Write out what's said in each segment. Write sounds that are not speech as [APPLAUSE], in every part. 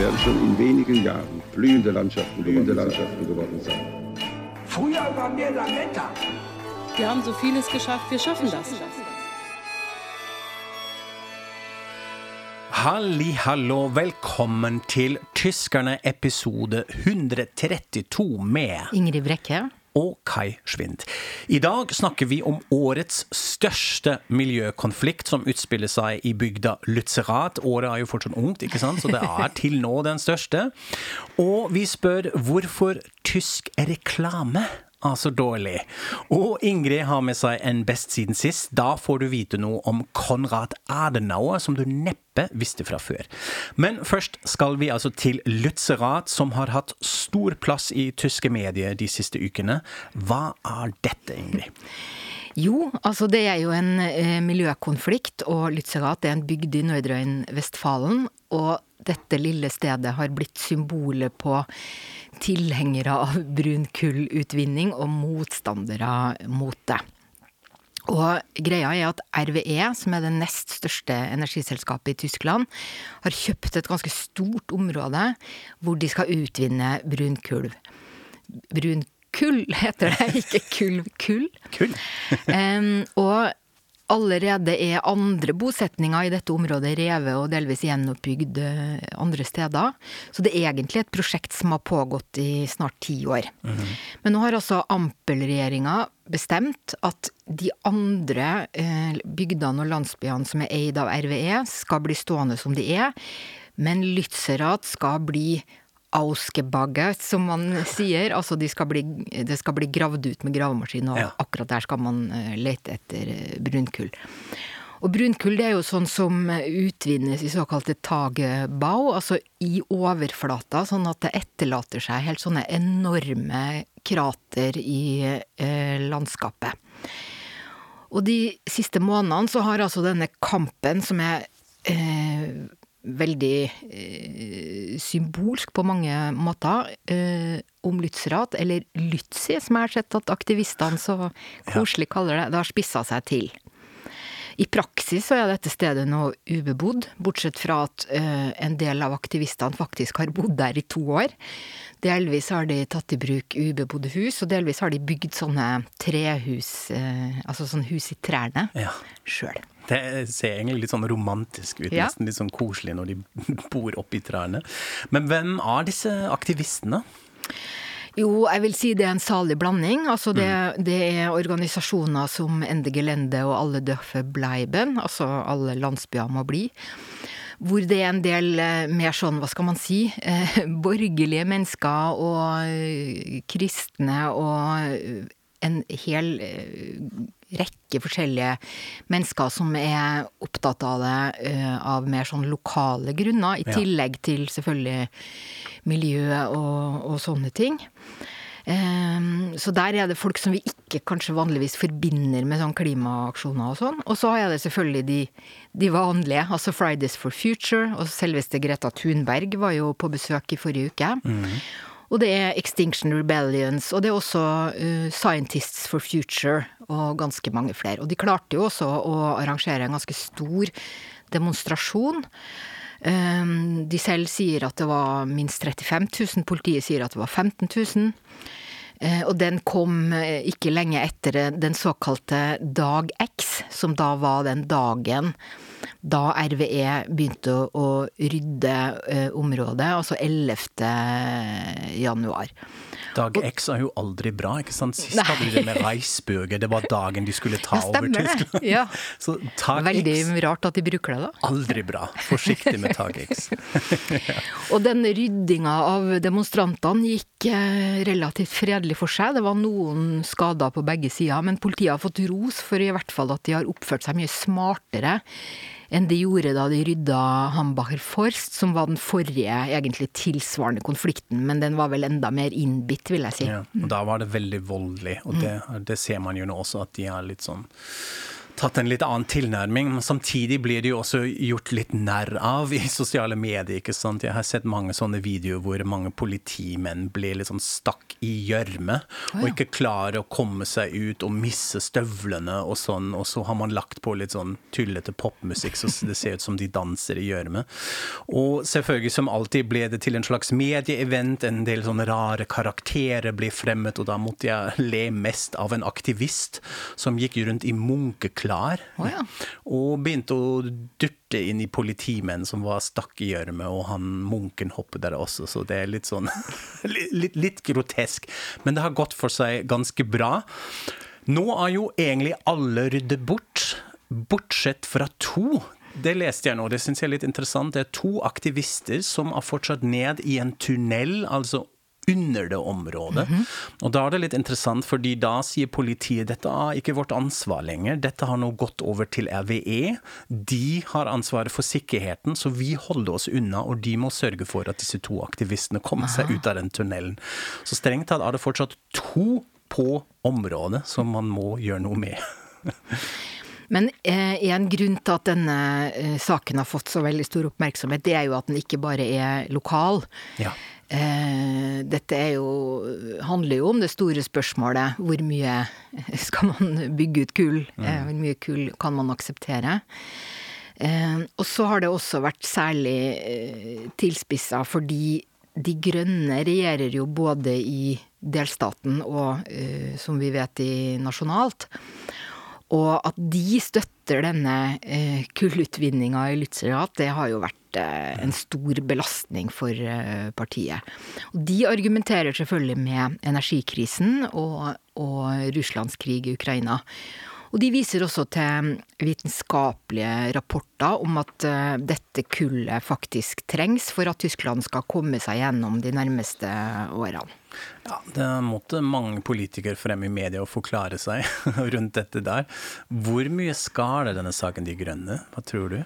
Werden schon in wenigen Jahren blühende Landschaften, blühende Landschaften geworden sein. Früher waren wir Lametta. Wir haben so vieles geschafft, wir schaffen das. Halli, hallo, velkommen til Tyskerne episode 132 med Ingrid Brekke. Og Kai Schwind. I dag snakker vi om årets største miljøkonflikt som utspiller seg i bygda Lutzerat. Året er jo fortsatt ungt, ikke sant? så det er [LAUGHS] til nå den største. Og vi spør hvorfor tysk reklame er så dårlig. Og Ingrid har med seg en Best siden sist. Da får du vite noe om Konrad Adenauer, som du neppe visste fra før. Men først skal vi altså til Lutzerat, som har hatt stor plass i tyske medier de siste ukene. Hva er dette, Ingrid? [LAUGHS] Jo, altså det er jo en eh, miljøkonflikt, og Lützerath er en bygd i Nordrhein-Vestfalen. Og dette lille stedet har blitt symbolet på tilhengere av brunkullutvinning og motstandere mot det. Og greia er at RWE, som er det nest største energiselskapet i Tyskland, har kjøpt et ganske stort område hvor de skal utvinne brunkull. Brunkull heter det, ikke kulv. Kull. Kull. um, [LAUGHS] og allerede er andre bosetninger i dette området revet og delvis gjenoppbygd eh, andre steder. Så det er egentlig et prosjekt som har pågått i snart ti år. Men nå har altså Ampel-regjeringa bestemt at de andre eh, bygdene og landsbyene som er eid av RVE, skal bli stående som de er. Men Lützerath skal bli ausgebagget, som man sier. Altså de skal bli, det skal bli gravd ut med gravemaskin, og Ja. akkurat der skal man eh, lete etter eh, brunkull. Og brunkull det er jo sånn som utvinnes i såkalte tagebau, altså i overflata, sånn at det etterlater seg helt sånne enorme krater i eh, landskapet. Og de siste månedene så har altså denne kampen, som er eh, veldig eh, symbolsk på mange måter, eh, om Lützerath, eller Lützi, som jeg har sett at aktivistene så koselig kaller det, det har spissa seg til. I praksis så er dette stedet nå ubebodd, bortsett fra at eh, en del av aktivistene faktisk har bodd der i to år. Delvis har de tatt i bruk ubebodde hus, og delvis har de bygd sånne trehus, eh, altså sånne hus i trærne, Ja. sjøl. Det ser egentlig litt sånn romantisk ut, Ja. nesten litt sånn koselig når de [LAUGHS] bor oppi trærne. Men hvem er disse aktivistene? Jo, jeg vil si det er en salig blanding. Altså det, det er organisasjoner som Ende Gelände og Alle Døffe Bleiben, altså alle landsbyer må bli. Hvor det er en del eh, mer sånn, hva skal man si, eh, [LAUGHS] borgerlige mennesker og eh, kristne og eh, en hel rekke forskjellige mennesker som er opptatt av det eh, av mer sånn lokale grunner, i Ja. tillegg til selvfølgelig miljø og, og sånne ting. Ehm, så der er det folk som vi ikke kanskje vanligvis forbinder med sånn klimaaksjoner og sånn. Og så er det selvfølgelig de, de vanlige, altså Fridays for Future, og selveste Greta Thunberg var jo på besøk i forrige uke. Og det er Extinction Rebellions, og det er også uh, Scientists for Future, og ganske mange flere. Og de klarte jo også å arrangere en ganske stor demonstrasjon. Um, De selv sier at det var minst 35 000, politiet sier at det var 15 000. Eh, Og den kom eh, ikke lenge etter den såkalte Dag X, som da var den dagen da RVE begynte å, å rydde eh, området, altså 11. januar. Dag X er jo aldri bra, ikke sant? Sist Nei. hadde de det med Reisbøger, det var dagen de skulle ta over. Tyskland. Ja. [LAUGHS] Så Tag Veldig X, rart at de bruker det, da. aldri bra. Forsiktig med Tag X. [LAUGHS] Og den ryddinga av demonstrantene gikk eh, relativt fredelig for seg. Det var noen skader på begge sider, men politiet har fått ros for i hvert fall at de har oppført seg mye smartere enn de gjorde da de rydda Hambacher Forst, som var den forrige egentlig tilsvarende konflikten, men den var vel enda mer innbitt, vil jeg si. Ja, og da var det veldig voldelig, og det, det ser man jo nå også, at de er litt sånn tatt en litt annen tilnærming, men samtidig blir det jo også gjort litt narr av i sosiale medier. ikke sant? Jeg har sett mange sånne videoer hvor mange politimenn blir litt sånn stakk i gjørme, og ikke klarer å komme seg ut og misse støvlene og sånn, og så har man lagt på litt sånn tullete popmusikk, så det ser ut som de danser i gjørme. Og selvfølgelig, som alltid, ble det til en slags medieevent, en del sånne rare karakterer ble fremmet, og da måtte jeg le mest av en aktivist som gikk rundt i munkeklær Å, ja. og begynte å durte inn i politimenn som var stakk i gjørme, og han munken hoppet der også, så det er litt sånn [LAUGHS] litt, litt grotesk. Men det har gått for seg ganske bra. Nå er jo egentlig alle ryddet bort, bortsett fra to. Det leste jeg nå, det syns jeg er litt interessant. Det er to aktivister som er fortsatt ned i en tunnel, altså under det området. Og da er det litt interessant, fordi da sier politiet dette er ikke vårt ansvar lenger. Dette har nå gått over til RVE. De har ansvaret for sikkerheten, så vi holder oss unna, og de må sørge for at disse to aktivistene kommer seg ut av den tunnelen. Så strengt tatt er det fortsatt to på området som man må gjøre noe med. [LAUGHS] Men eh, en grunn til at denne eh, saken har fått så veldig stor oppmerksomhet, det er jo at den ikke bare er lokal. Ja. Eh, dette er jo, handler jo om det store spørsmålet hvor mye skal man bygge ut kull? Eh, hvor mye kull kan man akseptere? Eh, og så har det også vært særlig tilspissa fordi De Grønne regjerer jo både i delstaten og, som vi vet, i nasjonalt. Og at de støtter denne eh, kullutvinninga i Lützerath, det har jo vært eh, en stor belastning for eh, partiet. Og de argumenterer selvfølgelig med energikrisen og, og Russlands krig i Ukraina. Og de viser også til vitenskapelige rapporter om at eh, dette kullet faktisk trengs for at Tyskland skal komme seg gjennom de nærmeste årene. Ja, det måtte mange politikere frem i media og forklare seg [LAUGHS] rundt dette der. Hvor mye skader denne saken De Grønne? Hva tror du?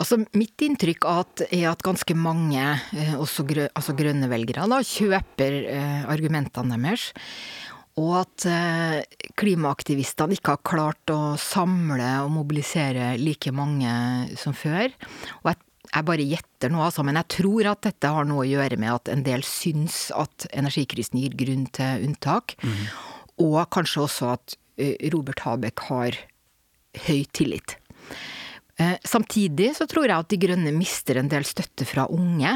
Altså, mitt inntrykk er at, ganske mange, eh, også grø, altså grønne velgere, da, kjøper eh, argumentene deres. Og at eh, klimaaktivistene ikke har klart å samle og mobilisere like mange som før. Og jeg, jeg bare gjetter nå, altså, men jeg tror at dette har noe å gjøre med at en del syns at energikrisen gir grunn til unntak. Og kanskje også at eh, Robert Habeck har høy tillit. Eh, Samtidig så tror jeg at De Grønne mister en del støtte fra unge.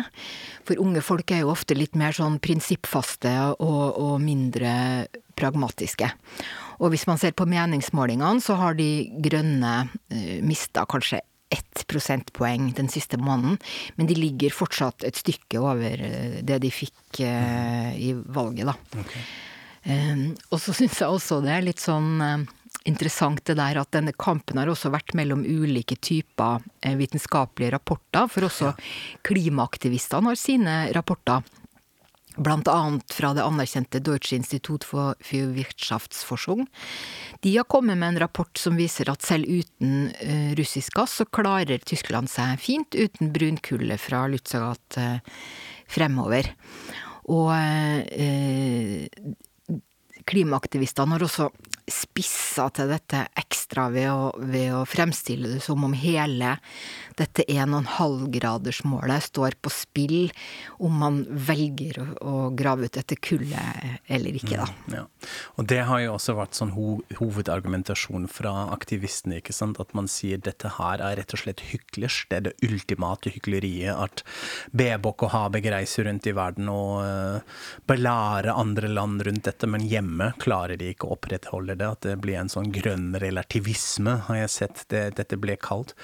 For unge folk er jo ofte litt mer sånn prinsippfaste og, og mindre pragmatiske. Og hvis man ser på meningsmålingene, så har De Grønne eh, mista kanskje ett prosentpoeng den siste måneden, men de ligger fortsatt et stykke over eh, det de fikk eh, i valget, da. Okay. og så syns jeg også det er litt sånn eh, interessant det der at denne kampen har også vært mellom ulike typer vitenskapelige rapporter, for også klimaaktivistene har sine rapporter. Blant annet fra det anerkjente Deutsche Institut for für De har kommet med en rapport som viser at selv uten eh, russisk gass, så klarer Tyskland seg fint uten brunkullet fra Lützerath eh, fremover. Og eh, klimaaktivistene har også spissa til dette ekstra ved å, ved å fremstille det som om hele dette 1,5-gradersmålet står på spill om man velger å, grave ut dette kullet eller ikke, da. Ja. Og det har jo også vært sånn ho hovedargumentasjon fra aktivistene, ikke sant. At man sier dette her er rett og slett hyklers. Det er det ultimate hykleriet. At Bebok og Habeg reiser rundt i verden og uh, belærer andre land rundt dette, men hjemme klarer de ikke å opprettholde det. At det blir en sånn grønn relativisme, har jeg sett det, dette ble kalt.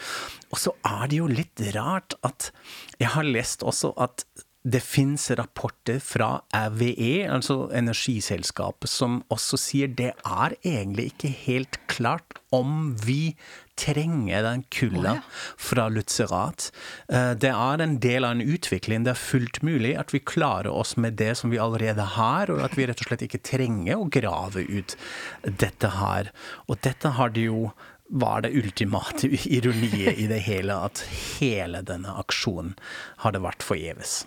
Og så er det jo litt rart at jeg har lest også at det fins rapporter fra RVE, altså energiselskapet, som også sier det er egentlig ikke helt klart om vi trenger den kulda fra Lützerath. Eh, Det er en del av en utvikling. Det er fullt mulig at vi klarer oss med det som vi allerede har, og at vi rett og slett ikke trenger å grave ut dette her. Og dette har de jo var det ultimate [LAUGHS] ironiet i det hele at hele denne aksjonen hadde vært forgjeves.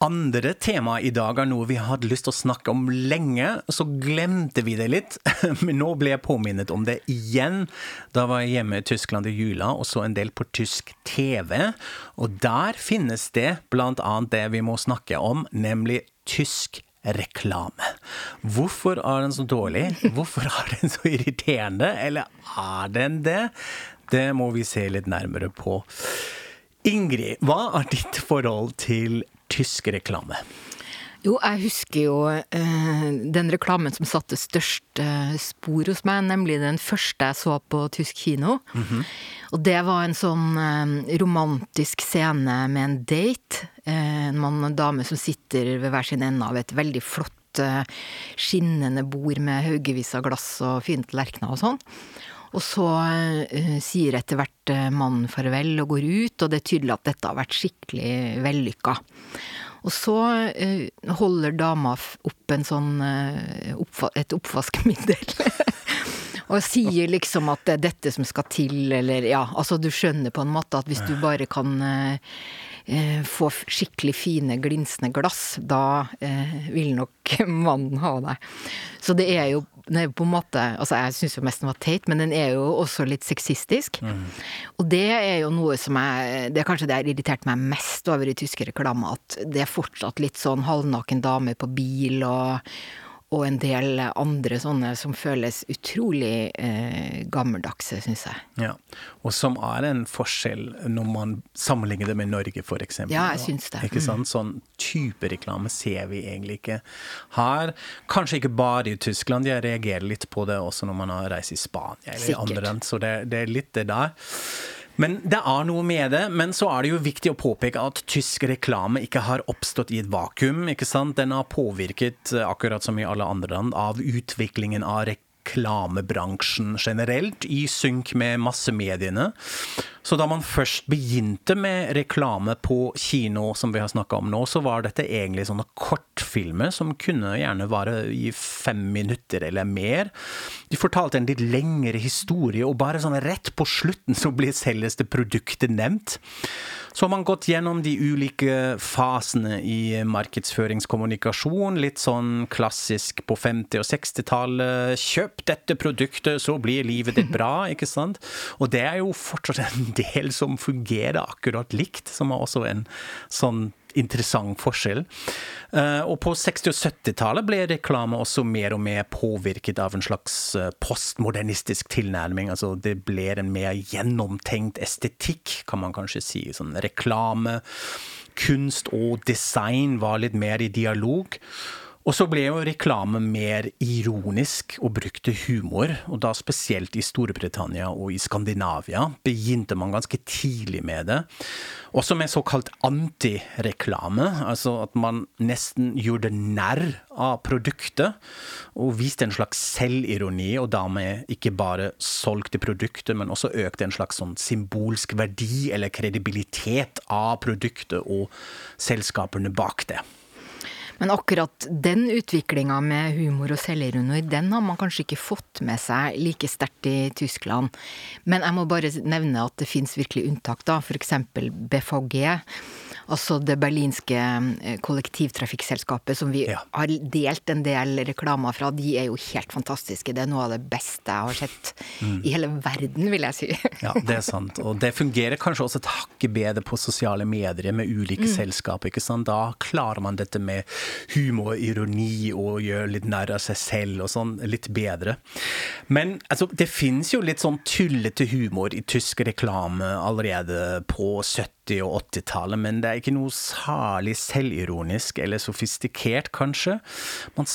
Andre tema i dag er noe vi hadde lyst til å snakke om lenge, så glemte vi det litt. [LAUGHS] Men nå ble jeg påminnet om det igjen. Da var jeg hjemme i Tyskland i jula og så en del på tysk TV. Og der finnes det blant annet det vi må snakke om, nemlig tysk reklame. Hvorfor er den så dårlig? Hvorfor er den så irriterende? Eller er den det? Det må vi se litt nærmere på. Ingrid, hva er ditt forhold til tysk reklame? Jo, jeg husker jo eh, den reklamen som satte størst eh, spor hos meg, nemlig den første jeg så på tysk kino. Mm -hmm. Og det var en sånn eh, romantisk scene med en date. Eh, en mann og en dame som sitter ved hver sin ende av et veldig flott eh, skinnende bord med haugevis av glass og fine tallerkener og sånn. Og så uh, sier etter hvert uh, mannen farvel og går ut, og det er tydelig at dette har vært skikkelig vellykka. Og så uh, holder dama opp en sånn, oppva et oppvaskmiddel. [LAUGHS] og sier liksom at det er dette som skal til, eller ja, altså du skjønner på en måte at hvis du bare kan få skikkelig fine, glinsende glass, da vil nok [LAUGHS] mannen ha deg. Så det er jo er på en måte Altså, jeg syns jo mest den var teit, men den er jo også litt sexistisk. Mm. Og det er jo noe som jeg Det er kanskje det har irritert meg mest over i tyske reklamer, at det er fortsatt litt sånn halvnaken dame på bil og og en del andre sånne som føles utrolig eh, gammeldagse, syns jeg. Ja, Og som er en forskjell når man sammenligner det med Norge, for eksempel. Ja, jeg syns det. Ikke sant? Mm. Sånn type reklame ser vi egentlig ikke her. Kanskje ikke bare i Tyskland, jeg reagerer litt på det også når man har reist i Spania eller Sikkert. andre land, så det, det er litt det der. Men det er noe med det. Men så er det jo viktig å påpeke at tysk reklame ikke har oppstått i et vakuum. ikke sant? Den har påvirket, eh, akkurat som i alle andre land, av utviklingen av reklamebransjen generelt, i synk med massemediene. Så da man først begynte med reklame på kino, som vi har snakka om nå, så var dette egentlig sånne kortfilmer som kunne gjerne vare i fem minutter eller mer. De fortalte en litt lengre historie, og bare sånn rett på slutten så blir selveste produktet nevnt. Så har man gått gjennom de ulike fasene i markedsføringskommunikasjon. Litt sånn klassisk på 50- og 60-tallet. Kjøp dette produktet, så blir livet ditt bra, ikke sant? Og det er jo fortsatt en del som fungerer akkurat likt, som er også en sånn interessant forskjell. Eh, og på 60- og 70-tallet ble reklame også mer og mer påvirket av en slags eh, postmodernistisk tilnærming. Altså det ble en mer gjennomtenkt estetikk, kan man kanskje si. Sånn reklame, kunst og design var litt mer i dialog. Og så ble jo reklame mer ironisk og brukte humor, og da spesielt i Storbritannia og i Skandinavia begynte man ganske tidlig med det. Også med såkalt antireklame, altså at man nesten gjorde narr av produktet, og viste en slags selvironi, og dermed ikke bare solgte produktet, men også økte en slags sånn symbolsk verdi eller kredibilitet av produktet og selskapene bak det. Men akkurat den utviklinga med humor og selvironi, den har man kanskje ikke fått med seg like sterkt i Tyskland. Men jeg må bare nevne at det fins virkelig unntak, da. Eksempel BVG Altså det berlinske eh, kollektivtrafikkselskapet som vi ja. har delt en del reklamer fra, de er jo helt fantastiske. Det er noe av det beste jeg har sett mm. i hele verden, vil jeg si. [LAUGHS] ja, det er sant. Og det fungerer kanskje også et hakket bedre på sosiale medier med ulike mm. selskaper. ikke sant? Da klarer man dette med humor og ironi og gjør litt nær av seg selv og sånn litt bedre. Men altså, det finnes jo litt sånn tullete humor i tysk reklame allerede på 70 70- og 80-tallet, men det er ikke noe særlig selvironisk eller sofistikert, kanskje. Man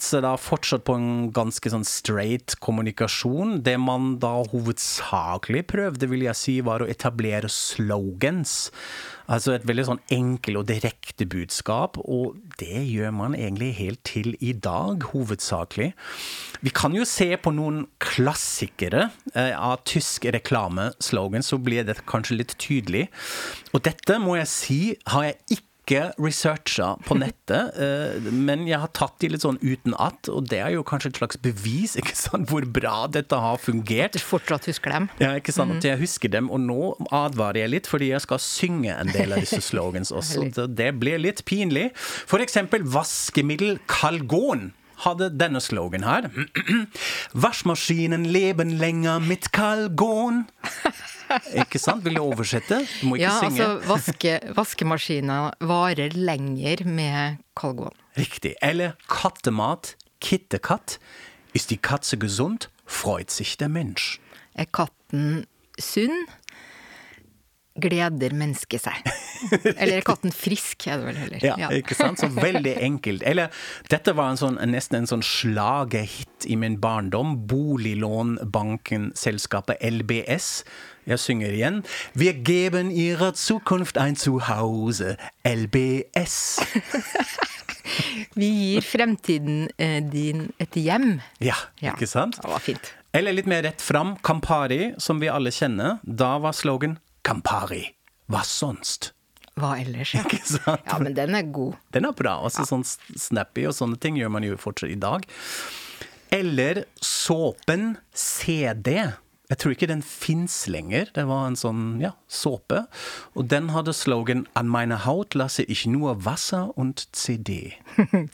satser da fortsatt på en ganske sånn straight kommunikasjon. Det man da hovedsakelig prøvde, vil jeg si, var å etablere slogans. Altså et veldig sånn enkel og direkte budskap, og det gjør man egentlig helt til i dag, hovedsakelig. Vi kan jo se på noen klassikere eh, av tysk reklameslogan, så blir det kanskje litt tydelig. Og dette må jeg si har jeg ikke ikke researcha på nettet, [LAUGHS] eh, men jeg har tatt de litt sånn uten at, og det er jo kanskje et slags bevis [LAUGHS] ikke sant, hvor bra dette har fungert. Du fortsatt husker dem. Ja, ikke sant, at jeg husker dem, og nå advarer jeg litt, fordi jeg skal synge en del av disse [LAUGHS] slogans også. Det blir litt pinlig. For eksempel vaskemiddel Kalgon hadde denne slogan her. [CLEARS THROAT] Vaskemaskinen leben lenger mitt Kalgon. Ikke sant? Vil du oversette? Du må ikke Ja, synge. altså vaske, vaskemaskiner varer lenger med kalgon. Riktig. Eller kattemat, kittekatt. Is die Katze gesund, freut sich der Mensch. Er katten sunn, gleder mennesket seg. [LAUGHS] [LAUGHS] Eller er katten frisk, er det vel heller. Ja, ikke sant? Så veldig enkelt. Eller dette var en sånn, nesten en sånn slagerhit i min barndom. Boliglånbanken, selskapet LBS. Jeg synger igjen. Wir geben ihrer Zukunft ein Zuhause. LBS. [LAUGHS] Vi gir fremtiden eh, din et hjem. Ja, Ja. ikke sant? Det var fint. Eller litt mer rett fram, Campari, som vi alle kjenner. Da var slogan Campari. Hva sonst? Hva ellers, ja. [LAUGHS] Ikke sant? Ja, men den er god. Den er bra. Også sånn snappy og sånne ting gjør man jo fortsatt i dag. Eller såpen CD. Jeg tror ikke den fins lenger. Det var en sånn ja, såpe. Og den hadde slogan 'An meine Haut lasse ich nur Wasser und CD'. [LAUGHS]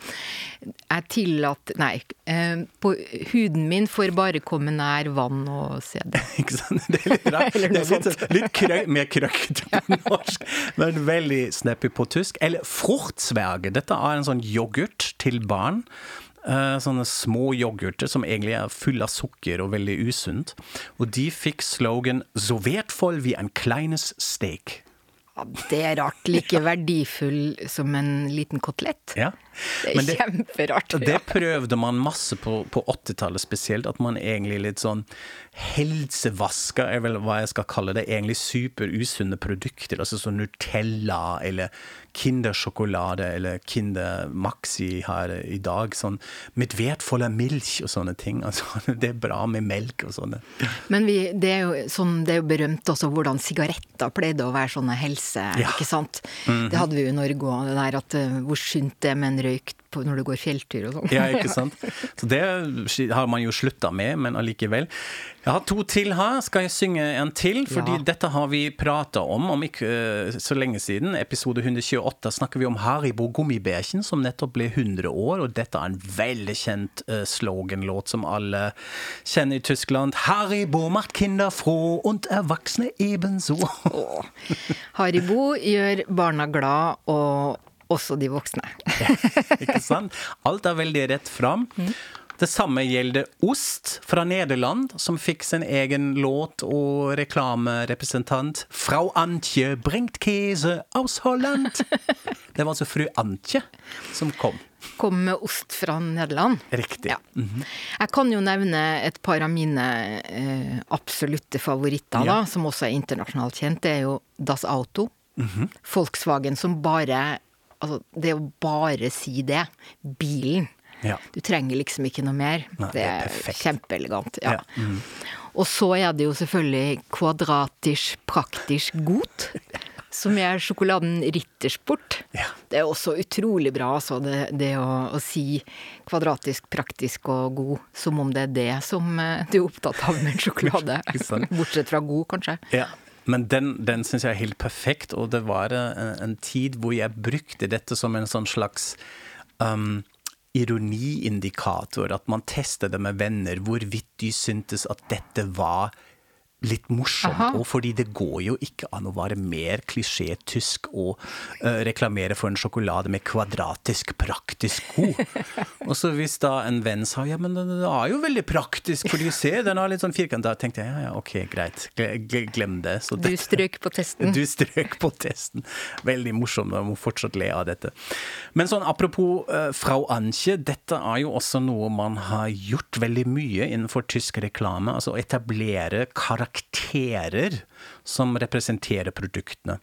Jeg tillater Nei. eh, På huden min får bare komme nær vann og CD. [LAUGHS] Ikke sant? Det er litt rart. [LAUGHS] Det er litt, litt krø mer krøkkete på norsk, men veldig snappy på tysk. Eller fruchtsverge. Dette er en sånn yoghurt til barn. Eh, sånne små yoghurter som egentlig er full av sukker og veldig usunt. Og de fikk slogan 'Så wertvoll wie ein kleines steak'. Ja, det er rart. Like [LAUGHS] verdifull som en liten kotelett. Ja. Det er kjemperart. Ja. det prøvde man masse på, på 80-tallet spesielt, at man egentlig litt sånn helsevaska, er vel hva jeg skal kalle det, egentlig super usunne produkter, altså sånn Nutella eller Kindersjokolade eller Kinder Maxi her i dag, sånn med er milk og sånne ting, [LAUGHS] altså det er bra med melk og sånne. Men vi, det, er jo sånn, det er jo berømt også hvordan sigaretter pleide å være sånne helse... Ja. ikke sant? Mhm. Det hadde vi jo i Norge òg, det der at eh, hvor sunt det er med en røyk på, når du går fjelltur og sånn. Ja, ikke [LAUGHS] sant? Så det har man jo slutta med, men allikevel. Jeg har to til her. Skal jeg synge en til? Fordi Ja. dette har vi prata om om ikke eh, så lenge siden. Episode 128 snakker vi om Haribo Gummibæsjen, som nettopp ble 100 år. Og dette er en veldig kjent eh, sloganlåt som alle kjenner i Tyskland. Haribo macht Kinder froh und Erwachsene ebenso. Haribo gjør barna glad, og også de voksne. Ikke sant? Alt er veldig rett fram. Det samme gjelder ost fra Nederland, som fikk sin egen låt og reklamerepresentant. Frau Antje bringt käse aus Holland. [LAUGHS] Det var altså fru Antje som kom. Kom med ost fra Nederland. Riktig. Ja. Jeg kan jo nevne et par av mine eh, absolutte favoritter, Ja. da, som også er internasjonalt kjent. Det er jo Das Auto. Volkswagen som bare Altså, det å bare si det. Bilen. Ja. Du trenger liksom ikke noe mer. Nei, det det er er perfekt. kjempeelegant. Ja. Ja, Og så er det jo selvfølgelig kvadratisk praktisk godt. Som er sjokoladen Rittersport. Ja. Det er også utrolig bra, altså, det, det å, å si kvadratisk, praktisk og god, som om det er det som eh, du er opptatt av med en sjokolade. Bortsett fra god, kanskje. Ja, men den, den syns jeg er helt perfekt, og det var eh, en, en tid hvor jeg brukte dette som en sånn slags um, ironiindikator, at man testet det med venner, hvorvidt de syntes at dette var litt morsomt, og fordi det går jo ikke an å være mer klisjé-tysk og uh, reklamere for en sjokolade med kvadratisk, praktisk god. [LAUGHS] og så hvis da en venn sa ja, men det er jo veldig praktisk, for du ser, den har litt sånn firkant, da tenkte jeg ja, ja, ok, greit, Gle- gle- glem det. Så Du strøk på testen. [LAUGHS] du strøk på testen. Veldig morsomt, jeg må fortsatt le av dette. Men sånn apropos uh, Frau Anche, dette er jo også noe man har gjort veldig mye innenfor tysk reklame. Altså å etablere karakterer som representerer produktene.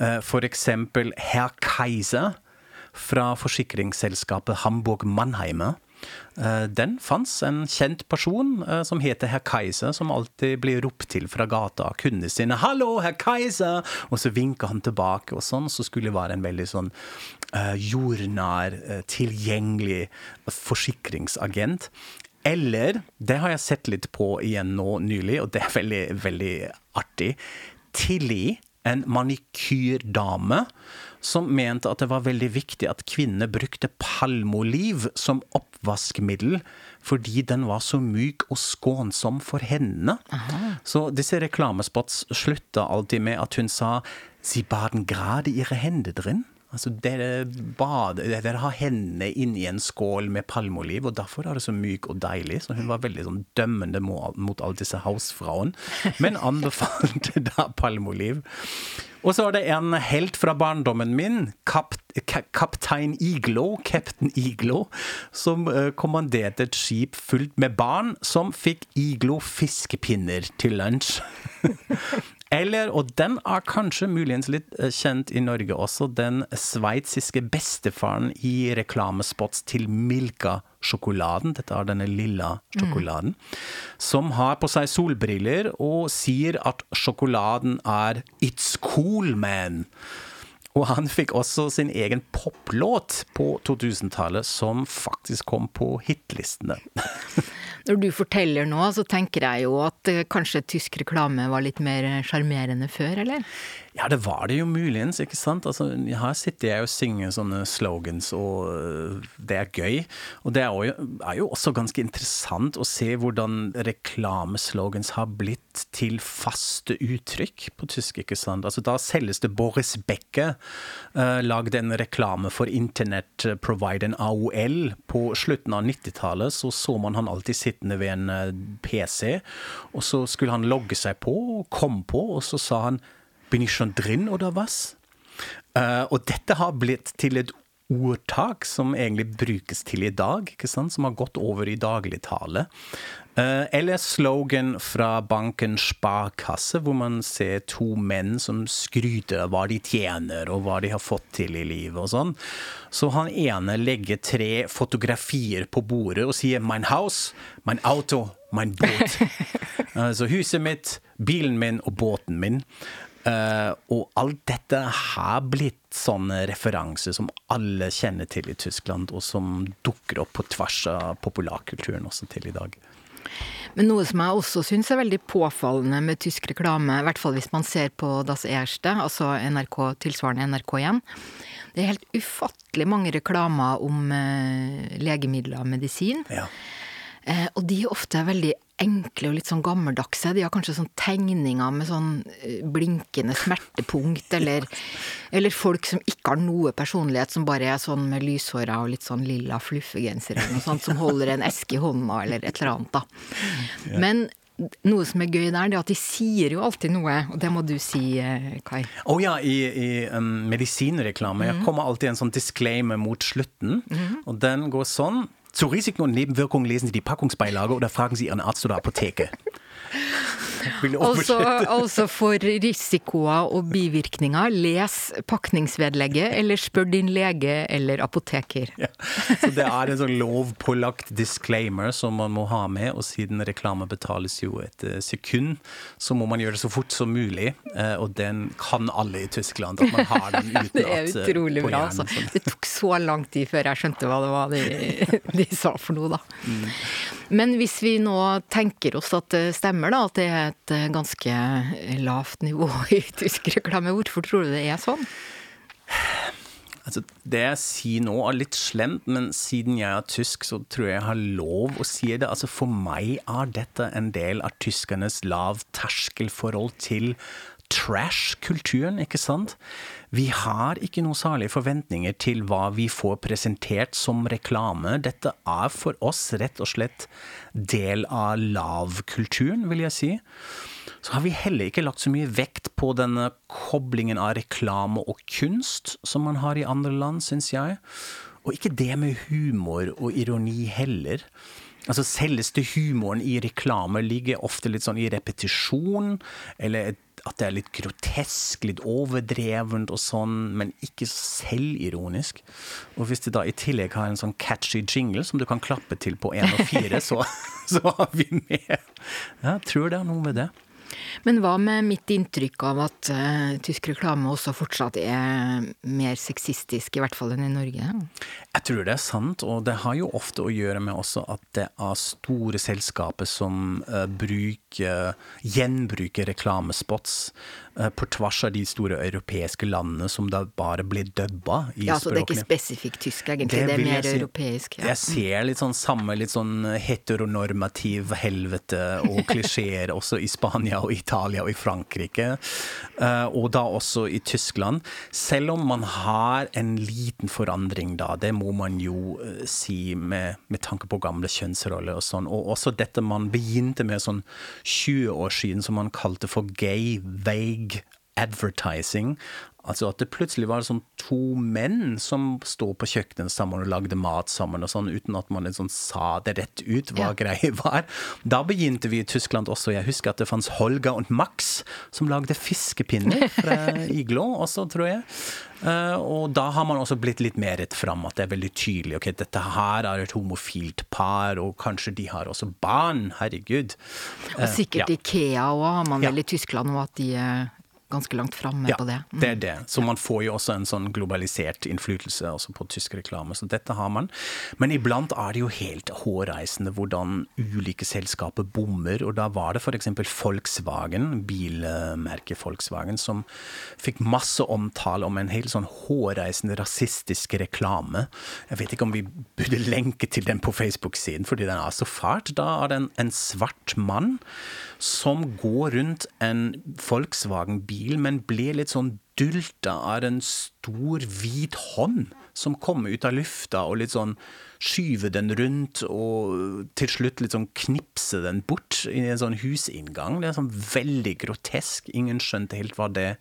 Eh, for eksempel Herr Kaiser fra forsikringsselskapet Hamburg Mannheimer. Eh, Den fantes en kjent person eh, som heter herr Kaiser, som alltid blir ropt til fra gata av kundene sine. 'Hallo, herr Kaiser!' Og så vinker han tilbake, og sånn. Så skulle det være en veldig sånn jordnær, tilgjengelig forsikringsagent. Eller, det har jeg sett litt på igjen nå nylig, og det er veldig, veldig artig, Tilly, en manikyrdame, som mente at det var veldig viktig at kvinner brukte palmoliv som oppvaskmiddel, fordi den var så myk og skånsom for hendene. Så disse reklamespots slutta alltid med at hun sa «Sie baden gerade ihre Hände drin». Altså, dere, bade, dere har hendene inni en skål med palmeoliv, og derfor er det så myk og deilig. Så hun var veldig sånn dømmende mot, alle disse hausfrauen, men [LAUGHS] anbefalte da palmeoliv. Og så er det en helt fra barndommen min, kap, ka, kaptein Iglo, Captain Iglo, som eh, kommanderte et skip fullt med barn som fikk Iglo fiskepinner til lunsj. [LAUGHS] Eller, og den er kanskje muligens litt eh, kjent i Norge også, den sveitsiske bestefaren i reklamespots til Milka-sjokoladen. Dette er denne lilla sjokoladen. Som har på seg solbriller og sier at sjokoladen er It's cool, man. Og han fikk også sin egen poplåt på 2000-tallet, som faktisk kom på hitlistene. [LAUGHS] Når du forteller nå, så tenker jeg jo at eh, kanskje tysk reklame var litt mer sjarmerende før, eller? Ja, det var det jo muligens, ikke sant. Altså, her sitter jeg og synger sånne slogans, og øh, det er gøy. Og det er jo, er jo også ganske interessant å se hvordan reklameslogans har blitt til faste uttrykk på tysk, ikke sant. Altså, da selges det Boris Becker, uh, lagde en reklame for internettprovideren AOL på slutten av 90-tallet. Så så man han alltid sittende ved en uh, PC, og så skulle han logge seg på, og kom på, og så sa han bin ich schon drin, oder was? Uh, og dette har blitt til et ordtak som egentlig brukes til i dag, ikke sant? som har gått over i dagligtale. Uh, eller slogan fra banken Sparkasse, hvor man ser to menn som skryter av hva de tjener og hva de har fått til i livet og sånn. Så han ene legger tre fotografier på bordet og sier 'mein Haus', 'mein Auto', 'mein Boot'. [LAUGHS] altså huset mitt, bilen min og båten min. Uh, og alt dette har blitt sånne referanser som alle kjenner til i Tyskland, og som dukker opp på tvers av populærkulturen også til i dag. Men noe som jeg også syns er veldig påfallende med tysk reklame, i hvert fall hvis man ser på Das Erste, altså NRK, tilsvarende NRK1, det er helt ufattelig mange reklamer om uh, legemidler og medisin. Ja. Eh, og de er ofte veldig enkle og litt sånn gammeldagse. De har kanskje sånn tegninger med sånn eh, blinkende smertepunkt, eller, [LAUGHS] eller folk som ikke har noe personlighet, som bare er sånn med lyshåra og litt sånn lilla fluffegenser eller noe sånt, som holder en eske i hånda, eller et eller annet, da. Men noe som er gøy der, det er at de sier jo alltid noe, og det må du si, eh, Kai. Å oh ja, i, i um, medisinreklame mm. kommer alltid en sånn disclaimer mot slutten, mm. og den går sånn Zu Risiken und Nebenwirkungen lesen Sie die Packungsbeilage oder fragen Sie Ihren Arzt oder Apotheke. Altså, altså, for risikoer og bivirkninger, les pakningsvedlegget, eller spør din lege eller apoteker. Ja. Så det er en sånn lovpålagt disclaimer som man må ha med, og siden reklame betales jo et eh, sekund, så må man gjøre det så fort som mulig, eh, og den kan alle i Tyskland, at man har den [LAUGHS] uten at Det er eh, utrolig bra, altså. Det tok så lang tid før jeg skjønte hva det var de, [LAUGHS] de sa for noe, da. Mm. Men hvis vi nå tenker oss at det stemmer, da, at det er et eh, ganske lavt nivå [LAUGHS] i tysk reklame. Hvorfor tror du det er sånn? Altså, det jeg sier nå er litt slemt, men siden jeg er tysk, så tror jeg jeg har lov å si det. Altså, for meg er dette en del av tyskernes lavterskelforhold til trash-kulturen, ikke sant? Vi har ikke noen særlige forventninger til hva vi får presentert som reklame. Dette er for oss rett og slett del av lavkulturen, vil jeg si. Så har vi heller ikke lagt så mye vekt på denne koblingen av reklame og kunst som man har i andre land, syns jeg. Og ikke det med humor og ironi heller. Altså Selveste humoren i reklame ligger ofte litt sånn i repetisjon, eller at det er litt grotesk, litt overdrevent og sånn, men ikke selvironisk. Og hvis de da i tillegg har en sånn catchy jingle som du kan klappe til på én og fire, så, [LAUGHS] så har vi med. Jeg tror det er noe med det. Men hva med mitt inntrykk av at uh, tysk reklame også fortsatt er mer sexistisk, i hvert fall enn i Norge? Jeg tror det er sant, og det har jo ofte å gjøre med også at det er store selskaper som uh, bruker, gjenbruker reklamespots på tvers av de store europeiske landene som da bare blir dubba i ja, så det er ikke spesifikt tysk, egentlig? Det, Det er mer si. europeisk? Ja. Jeg ser litt sånn samme litt sånn heteronormativ helvete og [LAUGHS] klisjeer også i Spania og Italia og i Frankrike, eh, og da også i Tyskland. Selv om man har en liten forandring da, det må man jo eh, si med, med tanke på gamle kjønnsroller og sånn, og også dette man begynte med sånn 20 år siden som man kalte for gay vague advertising. Altså at det plutselig var sånn to menn som står på kjøkkenet sammen og lagde mat sammen, og sånn, uten at man liksom sa det rett ut hva Ja. greia var. Da begynte vi i Tyskland også. Jeg husker at det fantes Holga og Max som lagde fiskepinner fra [LAUGHS] Iglo også, tror jeg. Eh, og da har man også blitt litt mer rett fram, at det er veldig tydelig. Ok, dette her er et homofilt par, og kanskje de har også barn. Herregud. Og sikkert ja. Ikea òg, har man Ja. vel i Tyskland nå, at de er ganske langt framme Ja, på det. Mm. det er det. Så man får jo også en sånn globalisert innflytelse også på tysk reklame. Så dette har man. Men iblant er det jo helt hårreisende hvordan ulike selskaper bommer. Og da var det f.eks. Volkswagen, bilmerket Volkswagen, som fikk masse omtale om en helt sånn hårreisende rasistisk reklame. Jeg vet ikke om vi burde lenke til den på Facebook-siden, fordi den er så fælt. Da er det en, en svart mann som går rundt en Volkswagen-bil, men blir litt sånn dulta av en stor, hvit hånd som kommer ut av lufta og litt sånn skyver den rundt og til slutt litt sånn knipser den bort i en sånn husinngang. Det er sånn veldig grotesk. Ingen skjønte helt hva det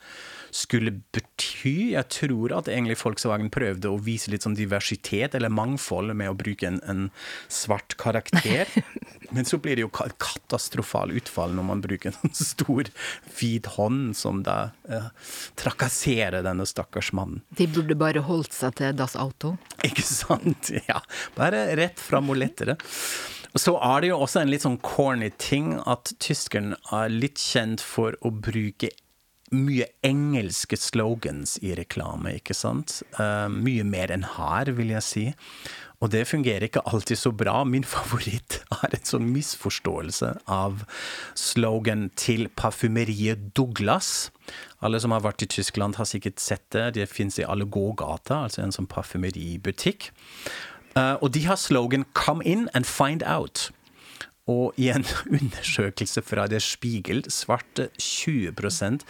skulle bety. Jeg tror at egentlig Volkswagen prøvde å vise litt sånn diversitet eller mangfold med å bruke en, en svart karakter. [LAUGHS] Men så blir det jo katastrofalt katastrofal utfall når man bruker en sånn stor, hvit hånd som da eh, trakasserer denne stakkars mannen. De burde bare holdt seg til Das Auto. Ikke sant? [LAUGHS] Ja. Bare rett fram og lettere. Så er det jo også en litt sånn corny ting at tyskerne er litt kjent for å bruke mye engelske slogans i reklame, ikke sant? Uh, mye mer enn her, vil jeg si. Og det fungerer ikke alltid så bra. Min [LAUGHS] favoritt er en sånn misforståelse av slogan til parfymeriet Douglas. Alle som har vært i Tyskland har sikkert sett det. Det fins i alle gågata, altså en sånn parfymeributikk. Eh, og de har slogan 'Come in and find out'. Og i en [LAUGHS] undersøkelse fra Der Spiegel svarte 20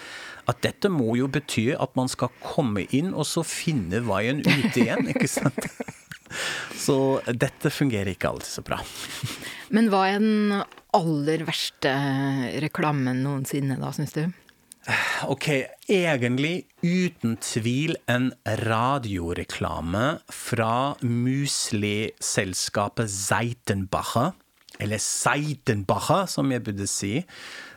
at dette må jo bety at man skal komme inn og så finne veien ut igjen, ikke sant? [LAUGHS] [LAUGHS] Så dette fungerer ikke alltid så bra. [LAUGHS] Men hva er den aller verste reklamen noensinne, da, syns du? Ok, egentlig uten tvil en radioreklame fra musli-selskapet Zeitenbacher. eller Zeitenbacher, som jeg burde si.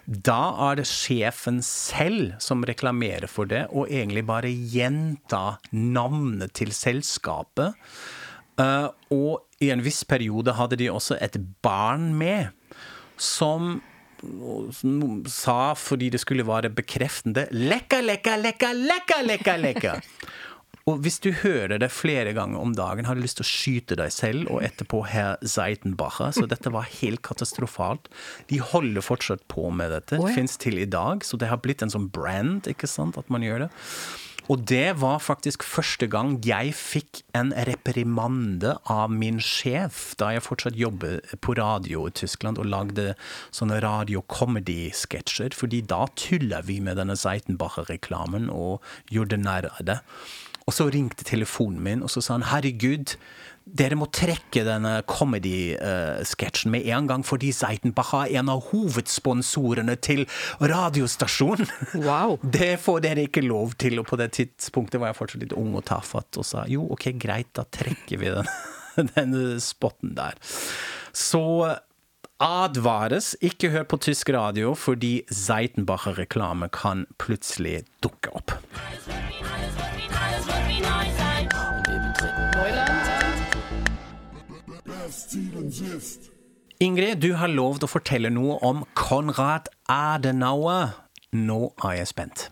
Da er det sjefen selv som reklamerer for det, og egentlig bare gjenta navnet til selskapet. Eh, og i en viss periode hadde de også et barn med, som sa, fordi det skulle være bekreftende 'lekka, lekka, lekka, lekka, lekka', lekka. [LAUGHS] Og hvis du hører det flere ganger om dagen, har du lyst til å skyte deg selv og etterpå herr Seitenbacher. Så dette var helt katastrofalt. De holder fortsatt på med dette. Oh, ja. Fins til i dag. Så det har blitt en sånn brand, ikke sant, at man gjør det. Og det var faktisk første gang jeg fikk en reprimande av min sjef da jeg fortsatt jobbet på radio i Tyskland og lagde sånne radio-comedy-sketsjer. Fordi da tulla vi med denne Seitenbacher-reklamen og gjorde narr av det. Og så ringte telefonen min, og så sa han herregud, dere må trekke denne comedy-sketsjen med en gang, fordi Seitenbacher er en av hovedsponsorene til radiostasjonen. Wow. [LAUGHS] Det får dere ikke lov til. Og på det tidspunktet var jeg fortsatt litt ung og tafatt og sa jo, ok, greit, da trekker vi den, [LAUGHS] den spotten der. så advares ikke hør på tysk radio fordi Seitenbacher-reklame kan plutselig dukke opp. Ingrid, du har lovd å fortelle noe om Konrad Adenauer. Nå er jeg spent.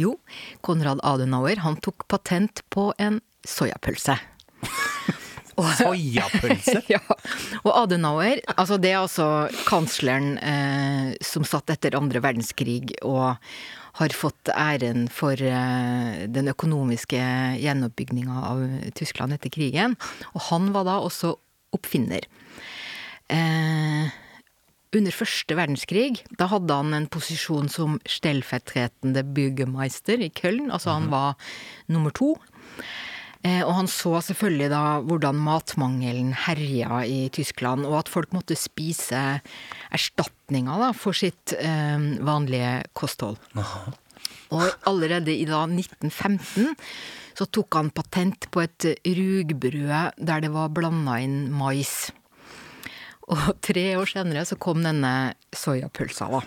Jo, Konrad Adenauer han tok patent på en soyapølse. [LAUGHS] Soyapølse? [LAUGHS] ja. Og Adenauer, altså det er altså kansleren eh, som satt etter andre verdenskrig og har fått æren for eh, den økonomiske gjenoppbygninga av Tyskland etter krigen. Og han var da også oppfinner. Eh, under første verdenskrig, da hadde han en posisjon som stellvertretende byggemeister i Köln, altså han var nummer to. Eh, og han så selvfølgelig da hvordan matmangelen herja i Tyskland, og at folk måtte spise erstatninger da for sitt eh, vanlige kosthold. Og allerede i da 1915 så tok han patent på et rugbrød der det var blanda inn mais. Og tre år senere så kom denne soyapølsa, da.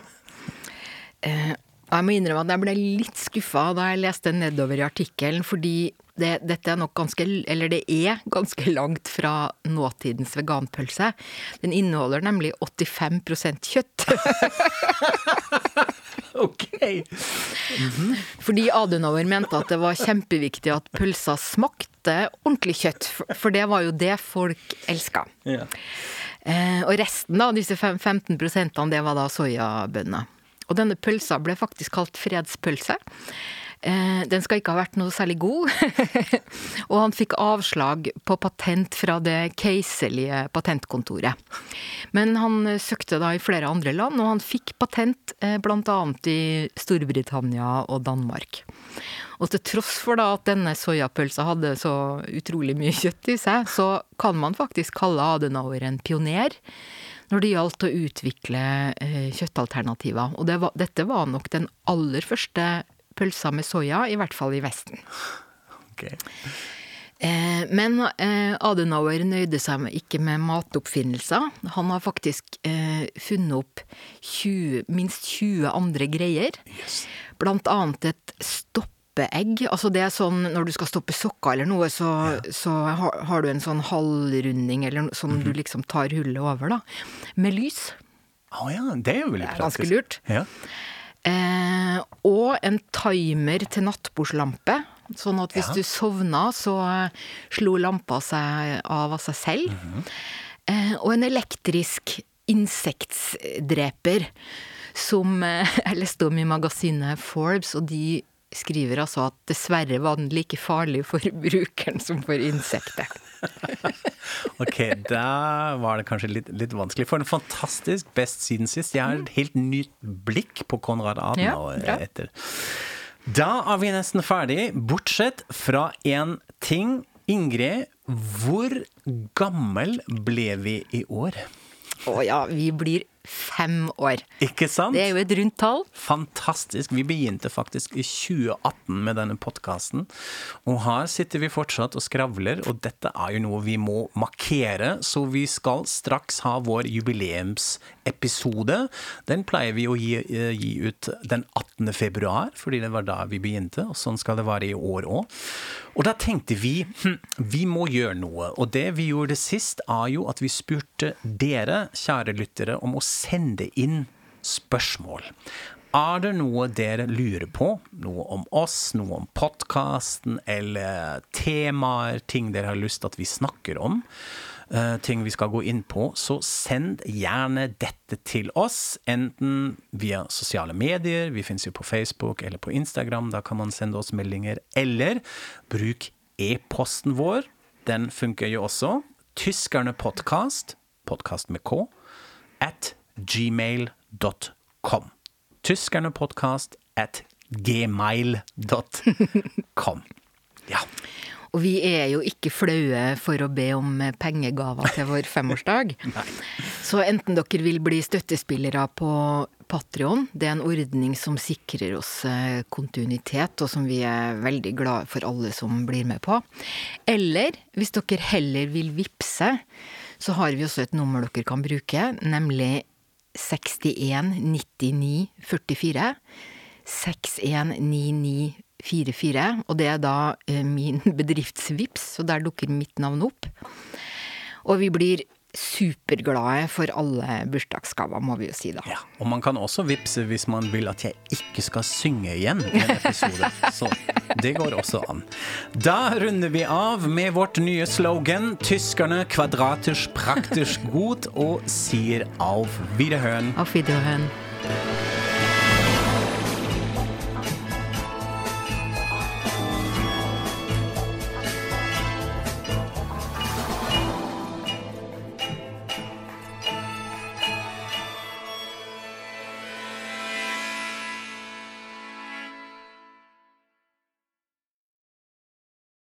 Eh, og jeg må innrømme at jeg ble litt skuffa da jeg leste nedover i artikkelen, fordi det, dette er nok ganske Eller det er ganske langt fra nåtidens veganpølse. Den inneholder nemlig 85% kjøtt. [LAUGHS] [LAUGHS] Ok. Fordi Adenauer mente at det var kjempeviktig at pølsa smakte ordentlig kjøtt, for- det var jo det folk elska. Yeah. Eh, og resten, da, disse 15 prosentene, det var da soyabønner. Og denne pølsa ble faktisk kalt fredspølse. Eh, den skal ikke ha vært noe særlig god. [LAUGHS] og han fikk avslag på patent fra det keiserlige patentkontoret. Men han eh, søkte da i flere andre land, og han fikk patent eh, annet i Storbritannia og Danmark. Og til tross for da at denne soyapølsa hadde så utrolig mye kjøtt i seg, så kan man faktisk kalle Adenauer en pioner når det gjaldt å utvikle kjøttalternativer. Og det var, dette var nok den aller første pølsa med soya, i hvert fall i Vesten. Okay. Eh, men eh, Adenauer nøyde seg ikke med matoppfinnelser. Han har faktisk eh, funnet opp 20, minst 20 andre greier. Blant annet et stoppeegg. Altså det er sånn når du skal stoppe sokker eller noe, så, så har, har du en sånn halvrunding eller sånn du liksom tar hullet over, da. Med lys. Å ja, det er jo veldig Det er praktisk. ganske lurt. Ja. Eh, og en timer til nattbordslampe. Sånn at hvis Ja. du sovna, så eh, slo lampa seg av av seg selv. Mhm. eh, og en elektrisk insektdreper som eh, [LAUGHS] jeg leste om i magasinet Forbes, og de skriver altså at dessverre var den like farlig for brukeren som for insektet. [LAUGHS] Ok, da var det kanskje litt, litt vanskelig. For en fantastisk Best siden sist. Jeg har et helt nytt blikk på Konrad Adenauer Ja, etter. Da er vi nesten ferdig, bortsett fra én ting. Ingrid, hvor gammel ble vi i år? Å ja, vi blir fem år. Ikke sant? Det er jo et rundt tall. Fantastisk. Vi begynte faktisk i 2018 med denne podkasten. Og her sitter vi fortsatt og skravler, og dette er jo noe vi må markere. Så vi skal straks ha vår jubileumsepisode. Den pleier vi å gi, eh, gi ut den 18. februar, fordi det var da vi begynte. Og sånn skal det være i år òg. Og da tenkte vi hm, vi må gjøre noe. Og det vi gjorde sist, er jo at vi spurte dere, kjære lyttere, om å sende inn spørsmål. Er det noe dere lurer på? Noe om oss, noe om podkasten, eller temaer, ting dere har lyst at vi snakker om? eh, ting vi skal gå inn på, så send gjerne dette til oss. Enten via sosiale medier, vi finnes jo på Facebook eller på Instagram, da kan man sende oss meldinger. Eller bruk e-posten vår, den funker jo også. Tyskerne podcast, podkast med K, at gmail.com. Tyskerne podcast at gmail.com. [LAUGHS] Ja. Og vi er jo ikke flaue for å be om pengegaver til vår femårsdag. [LAUGHS] Så enten dere vil bli støttespillere på Patrion, det er en ordning som sikrer oss eh, kontinuitet, og som vi er veldig glad for alle som blir med på. Eller hvis dere heller vil vippse, så har vi også et nummer dere kan bruke, nemlig 61 99 44. 619944. Og det er da eh, min [LAUGHS] bedriftsvips, så der dukker mitt navn opp. Og vi blir superglade for alle bursdagsgaver, må vi jo si da. Ja, og man kan også vippse hvis man vil at jeg ikke skal synge igjen i en episode. [LAUGHS] Så [LAUGHS] det går også an. Da runder vi av med vårt nye slogan 'Tyskerne kvadratisch praktisch [LAUGHS] gut' og sier auf Wiederhören. Auf Wiederhören.